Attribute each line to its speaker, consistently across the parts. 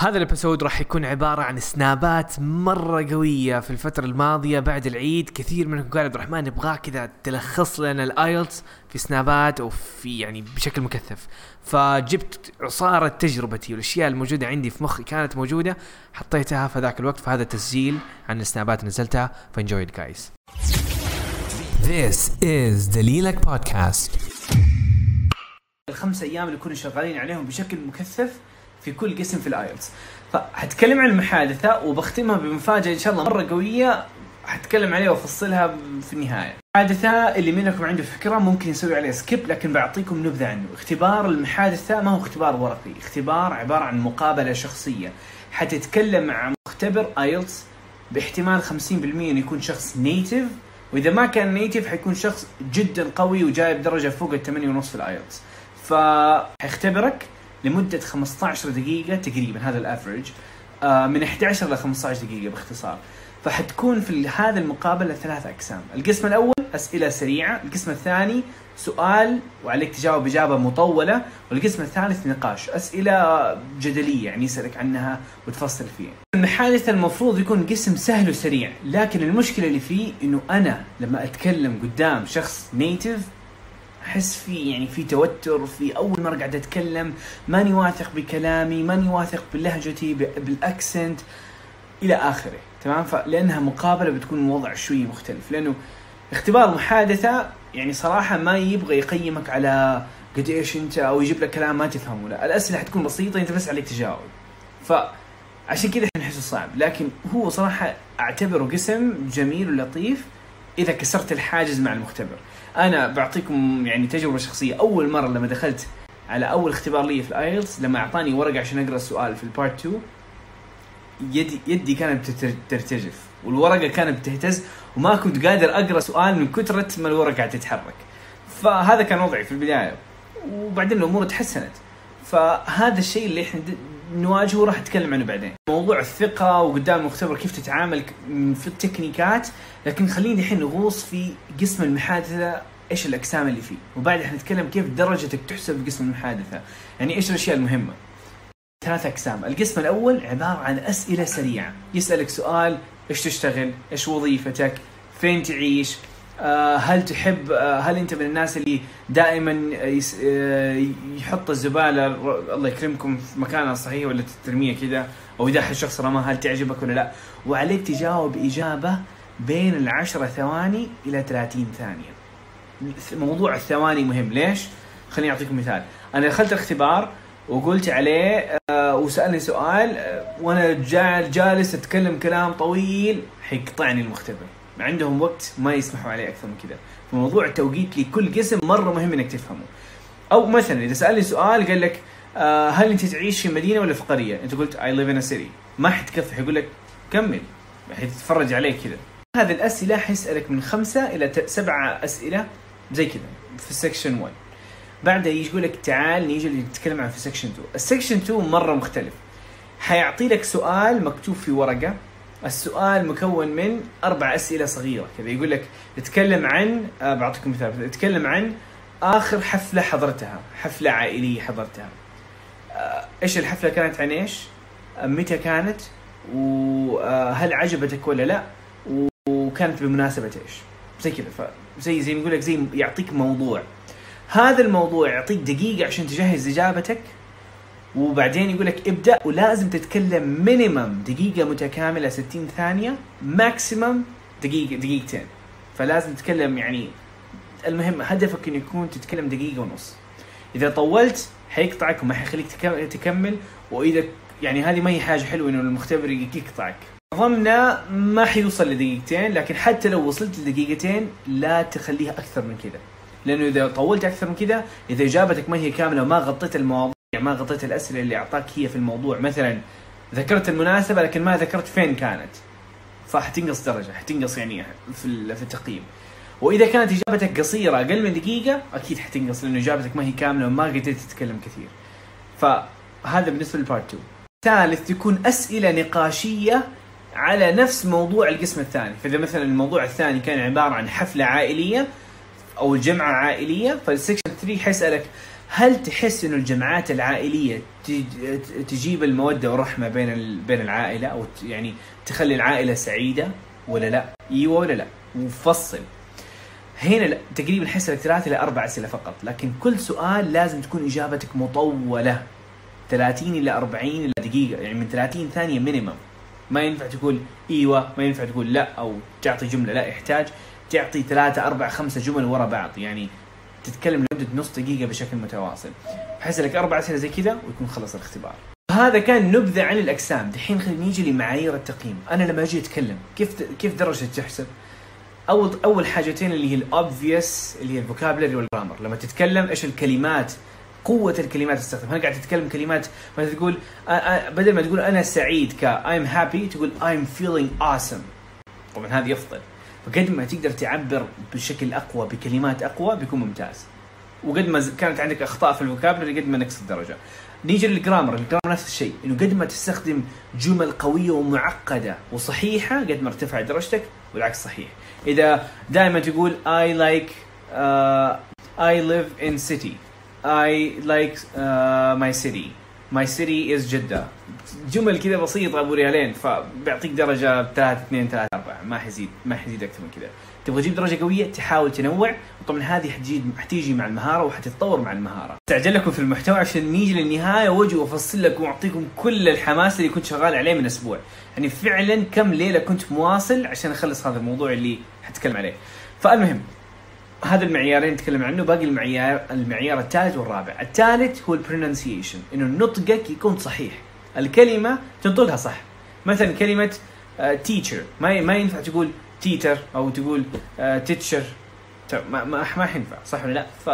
Speaker 1: هذا ال episode راح يكون عبارة عن سنابات مرة قوية في الفترة الماضية بعد العيد. كثير منكم قال عبد الرحمن نبغاك كذا تلخص لنا ال IELTS في سنابات أو في يعني بشكل مكثف. فجبت عصارة تجربتي والأشياء الموجودة عندي في مخي كانت موجودة حطيتها في ذاك الوقت. في هذا تسجيل عن السنابات نزلتها. ف enjoy guys
Speaker 2: This is دليلك بودكاست
Speaker 1: الخمس أيام اللي كنا شغالين عليهم بشكل مكثف في كل قسم في ال IELTS فحتكلم عن المحادثة وبختمها بمفاجأة إن شاء الله مرة قوية حتكلم عليها وأفصلها في النهاية. المحادثة اللي منكم عنده فكرة ممكن يسوي عليها skip لكن بعطيكم نبذة عنه. اختبار المحادثة ما هو اختبار ورقي، اختبار عبارة عن مقابلة شخصية. حتتكلم مع مختبر IELTS باحتمال 50% إنه يكون شخص native وإذا ما كان native حيكون شخص جدا قوي وجايب درجة فوق ال 8 ونص في ال IELTS. فحيختبرك لمدة 15 دقيقة تقريبا هذا ال average آه، من 11 ل 15 دقيقة باختصار. فحتكون في هذا المقابلة ثلاث أقسام. القسم الأول أسئلة سريعة القسم الثاني سؤال وعليك تجاوب إجابة مطولة والقسم الثالث نقاش. أسئلة جدلية يعني يسألك عنها وتفصل فيها. المحادثة المفروض يكون قسم سهل وسريع لكن المشكلة اللي فيه إنه أنا لما أتكلم قدام شخص native أحس في يعني في توتر في أول مره قاعد أتكلم ماني واثق بكلامي ماني واثق بلهجتي بالأكسنت إلى آخره تمام؟ فلأنها مقابلة بتكون وضع شوي مختلف لأنه اختبار محادثة يعني صراحة ما يبغى يقيمك على قد إيش أنت أو يجيب لك كلام ما تفهمه لا الأسئلة حتكون بسيطة أنت بس عليك تجاوب. فعشان كذا إحنا نحسه صعب لكن هو صراحة أعتبره قسم جميل ولطيف إذا كسرت الحاجز مع المختبر. أنا بعطيكم يعني تجربة شخصية. أول مرة لما دخلت على أول اختبار لي في ال IELTS لما أعطاني ورقة عشان أقرأ السؤال في ال part 2 يدي يدي كانت ترتجف. والورقة كانت بتهتز وما كنت قادر أقرأ سؤال من كثره ما الورقة قاعدة تتحرك. فهذا كان وضعي في البداية. وبعدين الأمور تحسنت. فهذا الشيء اللي إحنا نواجهه راح أتكلم عنه بعدين. موضوع الثقة وقدام المختبر كيف تتعامل في التكنيكات لكن خليني الحين نغوص في قسم المحادثة إيش الأقسام اللي فيه؟ وبعدها حنتكلم كيف درجتك تحسب بقسم المحادثة. يعني إيش الأشياء المهمة؟ ثلاث أقسام. القسم الأول عبارة عن أسئلة سريعة. يسألك سؤال إيش تشتغل؟ إيش وظيفتك؟ فين تعيش؟ هل تحب آه، هل أنت من الناس اللي دائما آه، يحط الزبالة الله يكرمكم في مكانها الصحيح ولا ترميها كذا؟ أو إذا الشخص رماها هل تعجبك ولا لا؟ وعليك تجاوب إجابة بين العشرة ثواني إلى 30 ثانية. موضوع الثواني مهم. ليش؟ خليني أعطيكم مثال. أنا دخلت الاختبار وقلت عليه آه، وسألني سؤال آه، وأنا جا- جالس أتكلم كلام طويل. حيقطعني المختبر. عندهم وقت ما يسمحوا عليه أكثر من كذا. فموضوع التوقيت لكل قسم مرة مهم إنك تفهمه. أو مثلا إذا سألني سؤال قال لك آه، هل أنت تعيش في مدينة ولا في قريه أنت قلت live in a city. ما حتكفي حيقول لك كمل. حيتفرج عليك كذا. هذه الأسئلة حيسالك من خمسة إلى سبعة أسئلة زي كذا في section 1 بعدها يجي يقول لك تعال نيجي نتكلم عن في section 2 ال section 2 مرة مختلف. حيعطي لك سؤال مكتوب في ورقة السؤال مكون من أربع أسئلة صغيرة. كذا يقول لك اتكلم عن آه بعطيكم مثال اتكلم عن آخر حفلة حضرتها حفلة عائلية حضرتها. آه إيش الحفلة كانت عن إيش؟ آه متى كانت؟ وهل عجبتك ولا لا؟ وكانت بمناسبة إيش؟ زي كذا فزي زي ما يقول لك زي يعطيك موضوع. هذا الموضوع يعطيك دقيقة عشان تجهز إجابتك. وبعدين يقول لك ابدأ ولازم تتكلم minimum دقيقة متكاملة 60 ثانية maximum دقيقه دقيقتين. فلازم تتكلم يعني المهم هدفك إنه يكون تتكلم دقيقة ونص. إذا طولت حيقطعك وما حيخليك تك- تكمل وإذا يعني هذه ما هي حاجة حلوة إنه المختبر يقطعك. نظامنا ما حيوصل لدقيقتين لكن حتى لو وصلت لدقيقتين لا تخليها أكثر من كذا. لأنه إذا طولت أكثر من كذا إذا إجابتك ما هي كاملة وما غطيت المواضيع ما غطيت الأسئلة اللي أعطاك هي في الموضوع. مثلا ذكرت المناسبة لكن ما ذكرت فين كانت. فحتنقص درجة حتنقص يعني في في التقييم. وإذا كانت إجابتك قصيرة أقل من دقيقة أكيد حتنقص لأنه إجابتك ما هي كاملة وما قدرت تتكلم كثير. فهذا بالنسبة لل part 2 ثالث تكون أسئلة نقاشية على نفس موضوع القسم الثاني. فإذا مثلا الموضوع الثاني كان عبارة عن حفلة عائلية أو جمعة عائلية فال section 3 حيسالك هل تحس إنه الجمعات العائلية تج- تجيب المودة والرحمة بين بين العائلة أو يعني تخلي العائلة سعيدة ولا لا؟ إيوه ولا لا؟ وفصل. هنا تقريبا حس الثلاث إلى أربع أسئلة فقط، لكن كل سؤال لازم تكون إجابتك مطولة 30 إلى 40 إلى دقيقة يعني من 30 ثانية مينيمم. ما ينفع تقول إيوه، ما ينفع تقول لا أو تعطي جملة، لا يحتاج تعطي ثلاثة أربع خمسة جمل ورا بعض يعني تتكلم لمدة نص دقيقة بشكل متواصل بحيث لك أربع أسئلة زي كذا ويكون خلص الاختبار. هذا كان نبذة عن الأجسام دحين خلينا نيجي لمعايير التقييم. أنا لما أجي أتكلم كيف كيف درجة تحسب أول أول حاجتين اللي هي الأوبفيوس اللي هي الفوكابلري والجرامر. لما تتكلم إيش الكلمات؟ قوة الكلمات تستخدم، هل قاعد تتكلم كلمات مثلا تقول بدل ما تقول أنا سعيد ك I'm happy تقول I'm feeling awesome. طبعا هذه أفضل فقد ما تقدر تعبر بشكل أقوى بكلمات أقوى بيكون ممتاز. وقد ما كانت عندك أخطاء في الفوكابلري قد ما نقص الدرجة. نيجي للجرامر. الجرامر نفس الشيء إنه قد ما تستخدم جمل قوية ومعقدة وصحيحة قد ما ارتفع درجتك والعكس صحيح. إذا دائما تقول uh, I live in city. I like uh, my city. My city is جدة جمل كذا بسيطة أبو ريالين فبيعطيك درجة 3 2 3 4 ما حيزيد ما حيزيد أكثر من كذا. تبغى تجيب درجة قوية تحاول تنوع. وطبعا هذه حتجي حتيجي مع المهارة وحتتطور مع المهارة. استعجل لكم في المحتوى عشان نيجي للنهاية. وأجي وأفصل لكم وأعطيكم كل الحماس اللي كنت شغال عليه من أسبوع. يعني فعلا كم ليلة كنت مواصل عشان أخلص هذا الموضوع اللي حتكلم عليه. فالمهم هذا المعيارين نتكلم عنه باقي المعيار المعيار الثالث والرابع. الثالث هو البرونسيشن إنه نطقك يكون صحيح. الكلمة تنطقها صح. مثلا كلمة teacher ما ما ينفع تقول تيتر أو تقول teacher ما ما ما حينفع صح ولا لا؟ ف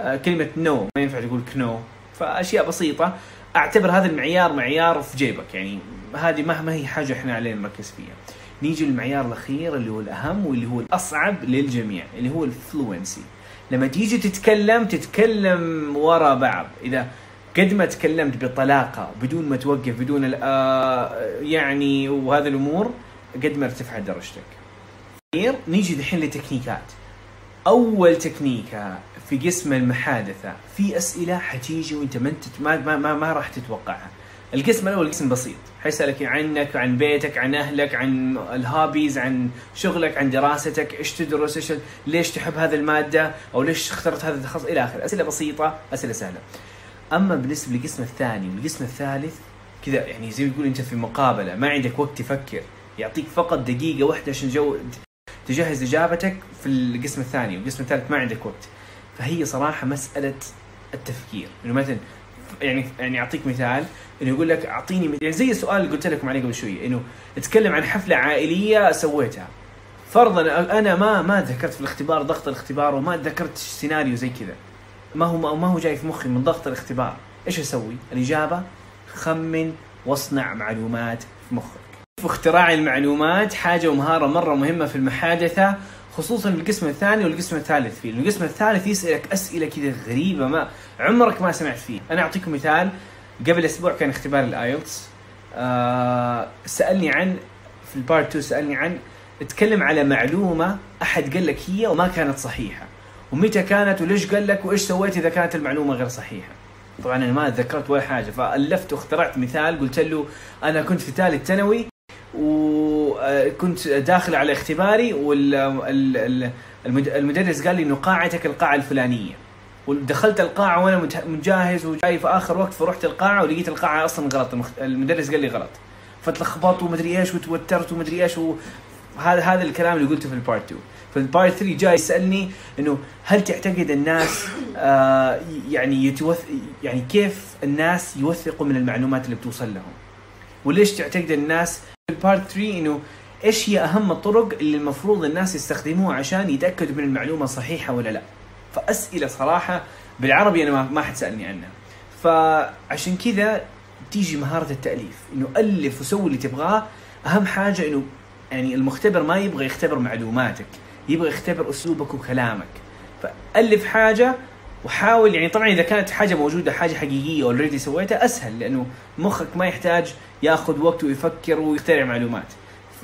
Speaker 1: آه، know ما ينفع تقول كنو فأشياء بسيطة. أعتبر هذا المعيار معيار في جيبك يعني هذه ما ما هي حاجة إحنا علينا نركز فيها. نيجي للمعيار الأخير اللي هو الأهم واللي هو الأصعب للجميع اللي هو ال fluency لما تيجي تتكلم تتكلم ورا بعض. إذا قد ما تكلمت بطلاقة بدون ما توقف بدون آه، يعني وهذه الأمور قد ما ارتفعت درجتك. نيجي دحين ل techniqueات. أول techniqueة في قسم المحادثة في أسئلة حتيجي وأنت ما انت ما ما, ما, ما راح تتوقعها. القسم الأول قسم بسيط. حيسألك عنك عن بيتك عن أهلك عن ال hobbies عن شغلك عن دراستك إيش تدرس إيش ليش تحب هذه المادة أو ليش اخترت هذا التخصص إلى آخره. أسئلة بسيطة أسئلة سهلة. أما بالنسبة للقسم الثاني والقسم الثالث كذا يعني زي ما تقول أنت في مقابلة ما عندك وقت تفكر. يعطيك فقط دقيقة واحدة عشان جو تجهز إجابتك في القسم الثاني والقسم الثالث ما عندك وقت. فهي صراحة مسألة التفكير. انه مثلا يعني يعني أعطيك مثال إنه يقول لك أعطيني يعني زي السؤال اللي قلت لكم عليه قبل شوية إنه أتكلم عن حفلة عائلية سويتها. فرضا أنا ما ما ذكرت في الاختبار ضغط الاختبار وما ذكرت سيناريو زي كذا. ما هو ما هو جاي في مخي من ضغط الاختبار. إيش أسوي؟ الإجابة خمن وأصنع معلومات في مخك. واختراع المعلومات حاجة ومهارة مرة مهمة في المحادثة خصوصا القسم الثاني والقسم الثالث فيه، القسم الثالث يسألك أسئلة كذا غريبة ما عمرك ما سمعت فيه، أنا أعطيكم مثال. قبل أسبوع كان اختبار ال IELTS آه سألني عن في ال part 2 سألني عن اتكلم على معلومة أحد قال لك هي وما كانت صحيحة. ومتى كانت وليش قال لك وإيش سويت إذا كانت المعلومة غير صحيحة؟ طبعا أنا ما تذكرت ولا حاجة فألفت واخترعت مثال قلت له أنا كنت في ثالث ثانوي وكنت داخل على اختباري والمدرس قال لي إنه قاعتك القاعة الفلانية. ودخلت القاعة وأنا مت- مجهز وجاي في آخر وقت فرحت القاعة ولقيت القاعة أصلا غلط. المدرس قال لي غلط. فتلخبطت ومدري إيش وتوترت ومدري إيش وهذا هذا الكلام اللي قلته في ال part 2 في ال part 3 جاي يسألني إنه هل تعتقد الناس آه يعني يتوث يعني كيف الناس يوثقوا من المعلومات اللي بتوصل لهم؟ وليش تعتقد الناس في ال part 3 إنه إيش هي أهم الطرق اللي المفروض الناس يستخدموها عشان يتأكدوا من المعلومة صحيحة ولا لا؟ فأسئلة صراحة بالعربي أنا ما, حد سألني عنها. فعشان كذا تيجي مهارة التأليف إنه ألف وسوي اللي تبغاه. أهم حاجة إنه يعني المختبر ما يبغى يختبر معلوماتك يبغى يختبر أسلوبك وكلامك. فألف حاجة وحاول يعني طبعا إذا كانت حاجة موجودة حاجة حقيقية اوريدي سويتها أسهل لأنه مخك ما يحتاج ياخذ وقت ويفكر ويخترع معلومات.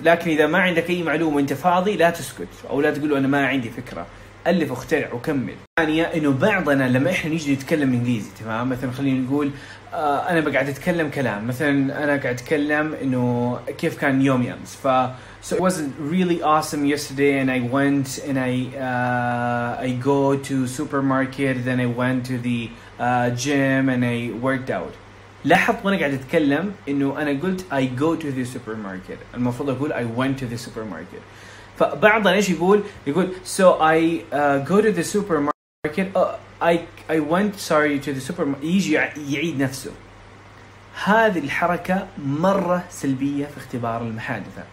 Speaker 1: لكن إذا ما عندك أي معلومة وأنت فاضي لا تسكت أو لا تقول أنا ما عندي فكرة. ألف واخترع وكمل. ثانية إنه بعضنا لما إحنا نيجي نتكلم إنجليزي تمام؟ مثلا خلينا نقول آه أنا بقعد أتكلم كلام. مثلا أنا قاعد أتكلم إنه كيف كان يومي أمس. ف so it wasn't really awesome yesterday and I went and I uh, I go to supermarket then I went to the uh, gym and I worked out. لاحظ وأنا قاعد اتكلم انه أنا قلت I go to the supermarket. المفروض أقول I went to the supermarket. فبعضنا إيش يقول؟ يقول I uh, go to the supermarket. Uh, I I went sorry to the supermarket يجي يعيد نفسه. هذه الحركة مرة سلبية في اختبار المحادثة.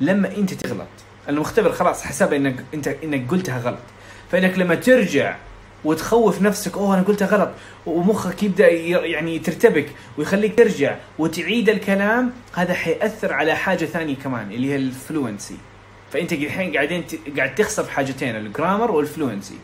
Speaker 1: لما أنت تغلط المختبر خلاص حسب انك انت إنك قلتها غلط. فإنك لما ترجع وتخوف نفسك أوه أنا قلتها غلط. ومخك يبدأ يعني ترتبك ويخليك ترجع وتعيد الكلام. هذا حيأثر على حاجة ثانية كمان اللي هي الفلوينسي فأنت الحين قاعدين قاعد تخسر حاجتين الجرامر والفلوينسي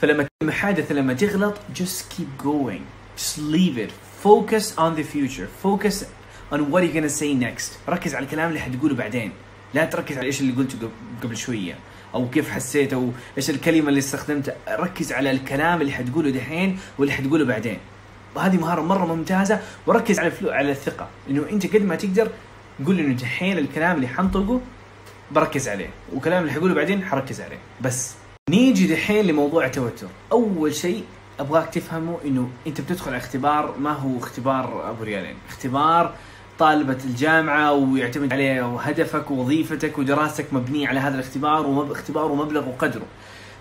Speaker 1: فلما المحادثه لما تغلط just keep going. Just leave it. Focus on the future. Focus on what you're gonna say next. ركز على الكلام اللي حتقوله بعدين. لا تركز على إيش اللي قلته قب- قبل شوية أو كيف حسيت أو إيش الكلمة اللي استخدمتها ركز على الكلام اللي حتقوله دحين واللي حتقوله بعدين. وهذه مهارة مرة ممتازة. وركز على الفلو على الثقة. إنه أنت قد ما تقدر قول إنه دحين الكلام اللي حنطقه بركز عليه وكلام اللي حقوله بعدين حركز عليه. بس نيجي دحين لموضوع التوتر. أول شيء أبغاك تفهمه إنه أنت بتدخل على اختبار ما هو اختبار أبو ريالين. اختبار طالبة الجامعة ويعتمد عليه هدفك ووظيفتك ودراستك مبنية على هذا الاختبار واختبار ومبلغ وقدره.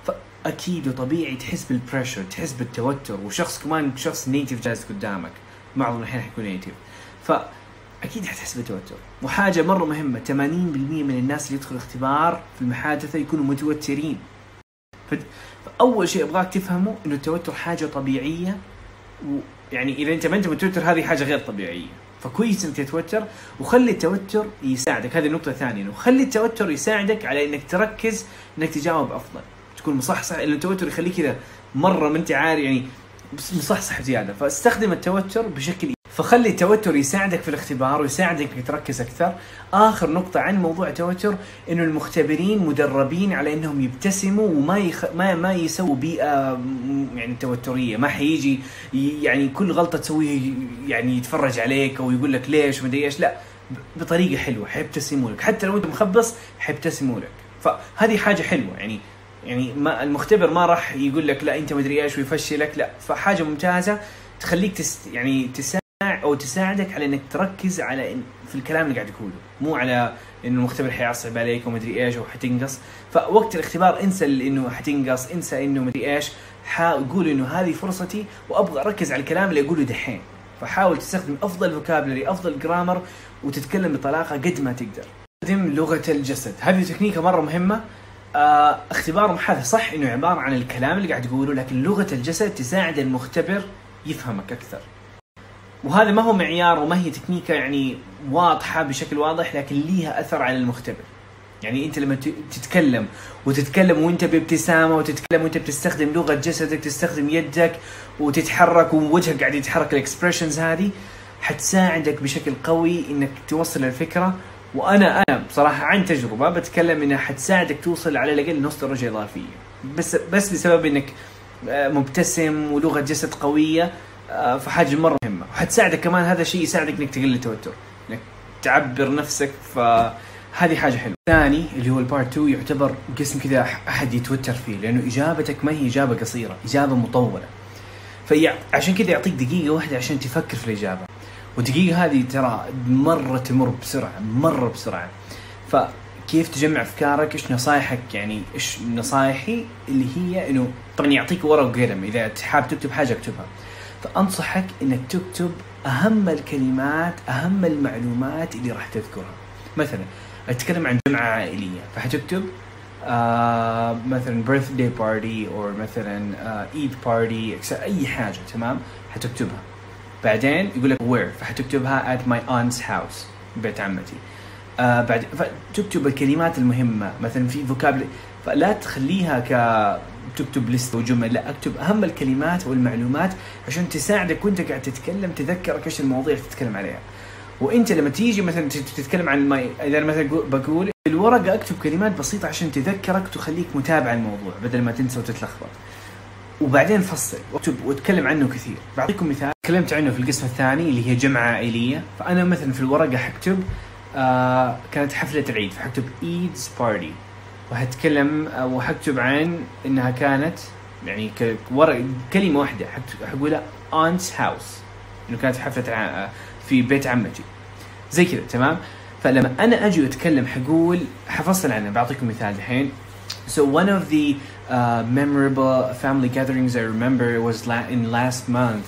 Speaker 1: فأكيد وطبيعي تحس بال pressure تحس بالتوتر وشخص كمان شخص native جالس قدامك. معظم الحين حيكون native فأكيد حتحس بالتوتر. وحاجة مرة مهمة 80% من الناس اللي يدخلوا اختبار في المحادثة يكونوا متوترين. فأول شيء أبغاك تفهمه إنه التوتر حاجة طبيعية. ويعني إذا أنت ما أنت متوتر هذه حاجة غير طبيعية. فكويس انك تتوتر وخلي التوتر يساعدك. هذه النقطة الثانية إنه خلي التوتر يساعدك على إنك تركز إنك تجاوب أفضل. تكون مصحصح لأن التوتر يخليك كذا مرة ما انت عارف يعني مصحصح زيادة. فاستخدم التوتر بشكل فخلي التوتر يساعدك في الاختبار ويساعدك تركز أكثر. آخر نقطة عن موضوع التوتر إنه المختبرين مدربين على إنهم يبتسموا وما يخ... ما ما يسووا بيئة م- يعني توترية. ما حيجي يعني كل غلطة تسويها يعني يتفرج عليك أو يقول لك ليش ومدري إيش. لا ب- بطريقة حلوة. حيبتسموا لك. حتى لو أنت مخبص حيبتسموا لك. فهذه حاجة حلوة. يعني يعني ما المختبر ما راح يقول لك لا أنت مدري إيش ويفشلك. لا فحاجة ممتازة تخليك تس يعني تساعد أو تساعدك على إنك تركز على إن في الكلام اللي قاعد تقوله. مو على إنه المختبر حيعصب عليك ومدري إيش وحتنقص. فوقت الاختبار انسى إنه حتنقص انسى إنه مدري إيش. حا- قول إنه هذه فرصتي وأبغى أركز على الكلام اللي أقوله دحين. فحاول تستخدم أفضل vocabulary أفضل grammar وتتكلم بطلاقة قد ما تقدر. استخدم لغة الجسد. هذه تكنيكة مرة مهمة. آه اختبار محادثة. صح إنه عبارة عن الكلام اللي قاعد تقوله لكن لغة الجسد تساعد المختبر يفهمك أكثر. وهذا ما هو معيار وما هي تكنيكة يعني واضحة بشكل واضح لكن ليها أثر على المختبر. يعني أنت لما تتكلم وتتكلم وأنت بابتسامة وتتكلم وأنت بتستخدم لغة جسدك تستخدم يدك وتتحرك ووجهك قاعد يتحرك الاكسبريشنز هذه حتساعدك بشكل قوي إنك توصل الفكرة. وأنا أنا بصراحة عن تجربة بتكلم إنها حتساعدك توصل على الأقل نص درجه إضافية. بس بس بسبب إنك آه، مبتسم ولغة جسد قوية. فحاجه مرة مهمة. وحتساعدك كمان هذا الشيء يساعدك إنك تقلل التوتر إنك تعبر نفسك فهذه حاجة حلوة. ثاني اللي هو البارت 2 يعتبر قسم كذا أحد يتوتر فيه لأنه إجابتك ما هي إجابة قصيرة إجابة مطولة. فعشان كذا يعطيك دقيقة واحدة عشان تفكر في الإجابة. والدقيقة هذه ترى مرة تمر بسرعة مرة بسرعة. فكيف تجمع أفكارك؟ إيش نصايحك؟ يعني إيش نصايحي اللي هي إنه طبعا يعطيك ورقة وقلم إذا حاب تكتب حاجة اكتبها. فأنصحك انك تكتب أهم الكلمات أهم المعلومات اللي راح تذكرها. مثلا أتكلم عن جمعة عائلية فحتكتب آه مثلا birthday party or مثلا آه eid party أي حاجة تمام؟ حتكتبها بعدين يقول لك where فحتكتبها at my aunt's house بيت عمتي. آه بعد فتكتب الكلمات المهمة مثلا في فوكابل فلا تخليها ك تكتب لست وجمل لا اكتب أهم الكلمات والمعلومات عشان تساعدك وانت قاعد تتكلم تذكرك إيش المواضيع اللي تتكلم عليها. وانت لما تيجي مثلا تت- تتكلم عن ما إذا مثلا قو- بقول في الورقة اكتب كلمات بسيطة عشان تذكرك تخليك متابع الموضوع بدل ما تنسى وتتلخبط. وبعدين فصل واكتب واتكلم عنه كثير. بعطيكم مثال تكلمت عنه في القسم الثاني اللي هي جمعة عائلية. فأنا مثلا في الورقة حكتب آه كانت حفلة العيد فحكتب Eid's party وهتكلم آه وحكتب عن إنها كانت يعني ك- ورق كلمة واحدة. حكت- حقولها aunt's house. إنه كانت حفلة ع- في بيت عمتي. زي كذا تمام؟ فلما أنا أجي اتكلم حقول حفصل عنه بعطيكم مثال الحين So one of the uh, memorable family gatherings I remember was la- in last month.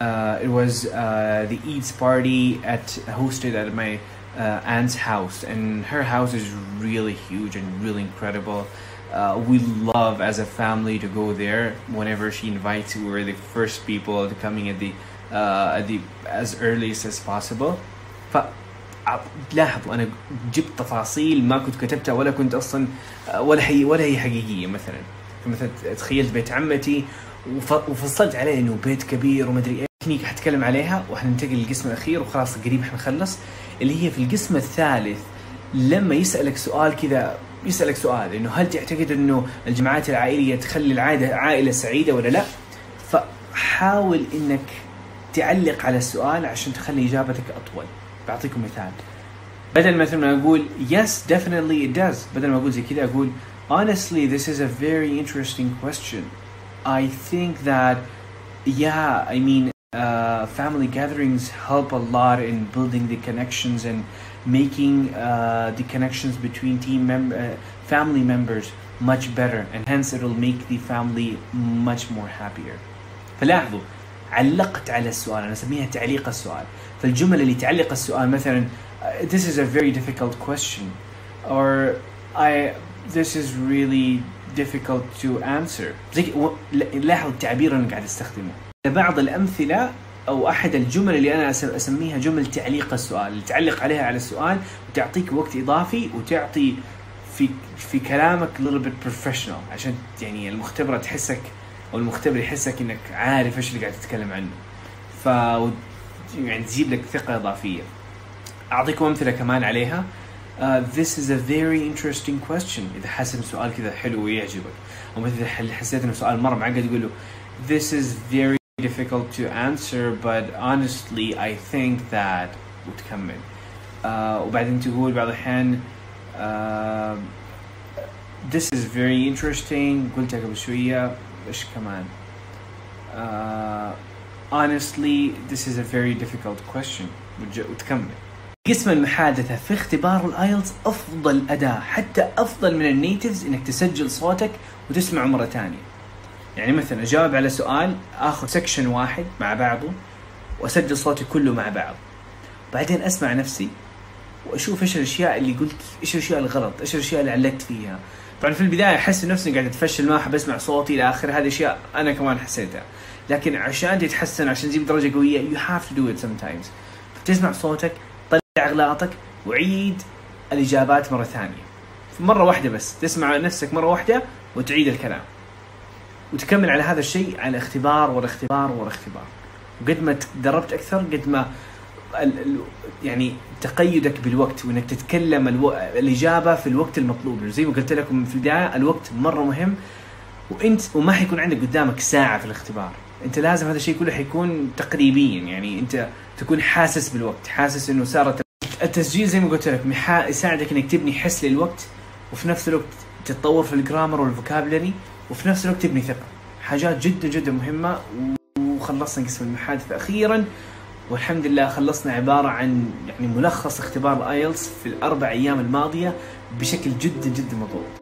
Speaker 1: Uh, it was uh, the Eid's party at hosted at my uh, aunt's house, and her house is really huge and really incredible. Uh, we love as a family to go there. Whenever she invites, we were the first people to coming at the uh, at the as earliest as possible. ف ع- لاحظوا انا جبت تفاصيل ما كنت كتبتها ولا كنت اصلا ولا هي ولا هي حقيقيه مثلا مثلا تخيلت بيت عمتي وف- وفصلت عليه انه بيت كبير ومدري ايه تكنيك حتكلم عليها وحننتقل للقسم الأخير وخلاص قريب حنخلص اللي هي في القسم الثالث لما يسألك سؤال كذا يسألك سؤال إنه هل تعتقد إنه الجماعات العائلية تخلي العاده عائلة سعيدة ولا لا؟ فحاول إنك تعلق على السؤال عشان تخلي إجابتك أطول. بعطيكم مثال. بدل مثلا ما أقول yes definitely it does. بدل ما أقول زي كذا أقول honestly this is a very interesting question. I think that yeah I mean uh, family gatherings help a lot in building the connections and making uh, the connections between team mem- uh, family members much better and hence it will make the family much more happier فلاحظوا علقت على السؤال انا اسميها تعليق السؤال فالجمل اللي تعلق السؤال مثلا uh, this is a very difficult question or I this is really difficult to answer زي و- ل- لاحظ التعبير اللي قاعد استخدمه بعض الأمثلة أو أحد الجمل اللي أنا أسميها جمل تعليق السؤال اللي تعلق عليها على السؤال وتعطيك وقت إضافي وتعطي في في كلامك little bit professional عشان يعني المختبرة تحسك أو المختبر يحسك إنك عارف إيش اللي قاعد تتكلم عنه. ف يعني تجيب لك ثقة إضافية. أعطيكم أمثلة كمان عليها. Uh, this is a very interesting question. إذا حاسس إن سؤال كذا حلو ويعجبك. أو مثلا حسيت إنه سؤال مرة معقد تقول له this is very difficult to answer but honestly I think that وتكمل uh, وبعدين تقول بعض الاحيان uh, this is very interesting. قلتها قبل شوية إيش كمان uh, honestly this is a very difficult question. وتكمل قسم المحادثة في اختبار الـ IELTS أفضل أداة حتى أفضل من ال natives إنك تسجل صوتك وتسمعه مرة ثانية. يعني مثلا أجاوب على سؤال آخذ section واحد مع بعضه وأسجل صوتي كله مع بعض. بعدين أسمع نفسي وأشوف إيش الأشياء اللي قلت إيش الأشياء الغلط إيش الأشياء اللي علقت فيها. طبعا في البداية أحس نفسي قاعد أتفشل ما أحب أسمع صوتي إلى آخره. هذه أشياء أنا كمان حسيتها. لكن عشان تتحسن عشان تجيب درجة قوية you have to do it sometimes. فتسمع صوتك طلع أغلاطك وعيد الإجابات مرة ثانية. مرة واحدة بس. تسمع نفسك مرة واحدة وتعيد الكلام. وتكمل على هذا الشيء على اختبار ورا اختبار ورا اختبار. وقد ما تدربت أكثر قد ما يعني تقيدك بالوقت وإنك تتكلم ألو... الإجابة في الوقت المطلوب. زي ما قلت لكم في البداية الوقت مرة مهم. وإنت وما حيكون عندك قدامك ساعة في الاختبار. أنت لازم هذا الشيء كله حيكون تقريبيا. يعني أنت تكون حاسس بالوقت حاسس إنه صارت التسجيل زي ما قلت لك. يساعدك إنك تبني حس للوقت وفي نفس الوقت تتطور في الجرامر والفوكابلري وفي نفس الوقت تبني ثقة. حاجات جدا جدا مهمة وخلصنا قسم المحادثة أخيرا. والحمد لله خلصنا عبارة عن يعني ملخص اختبار الـ IELTS في الأربع أيام الماضية بشكل جدا جدا مضبوط.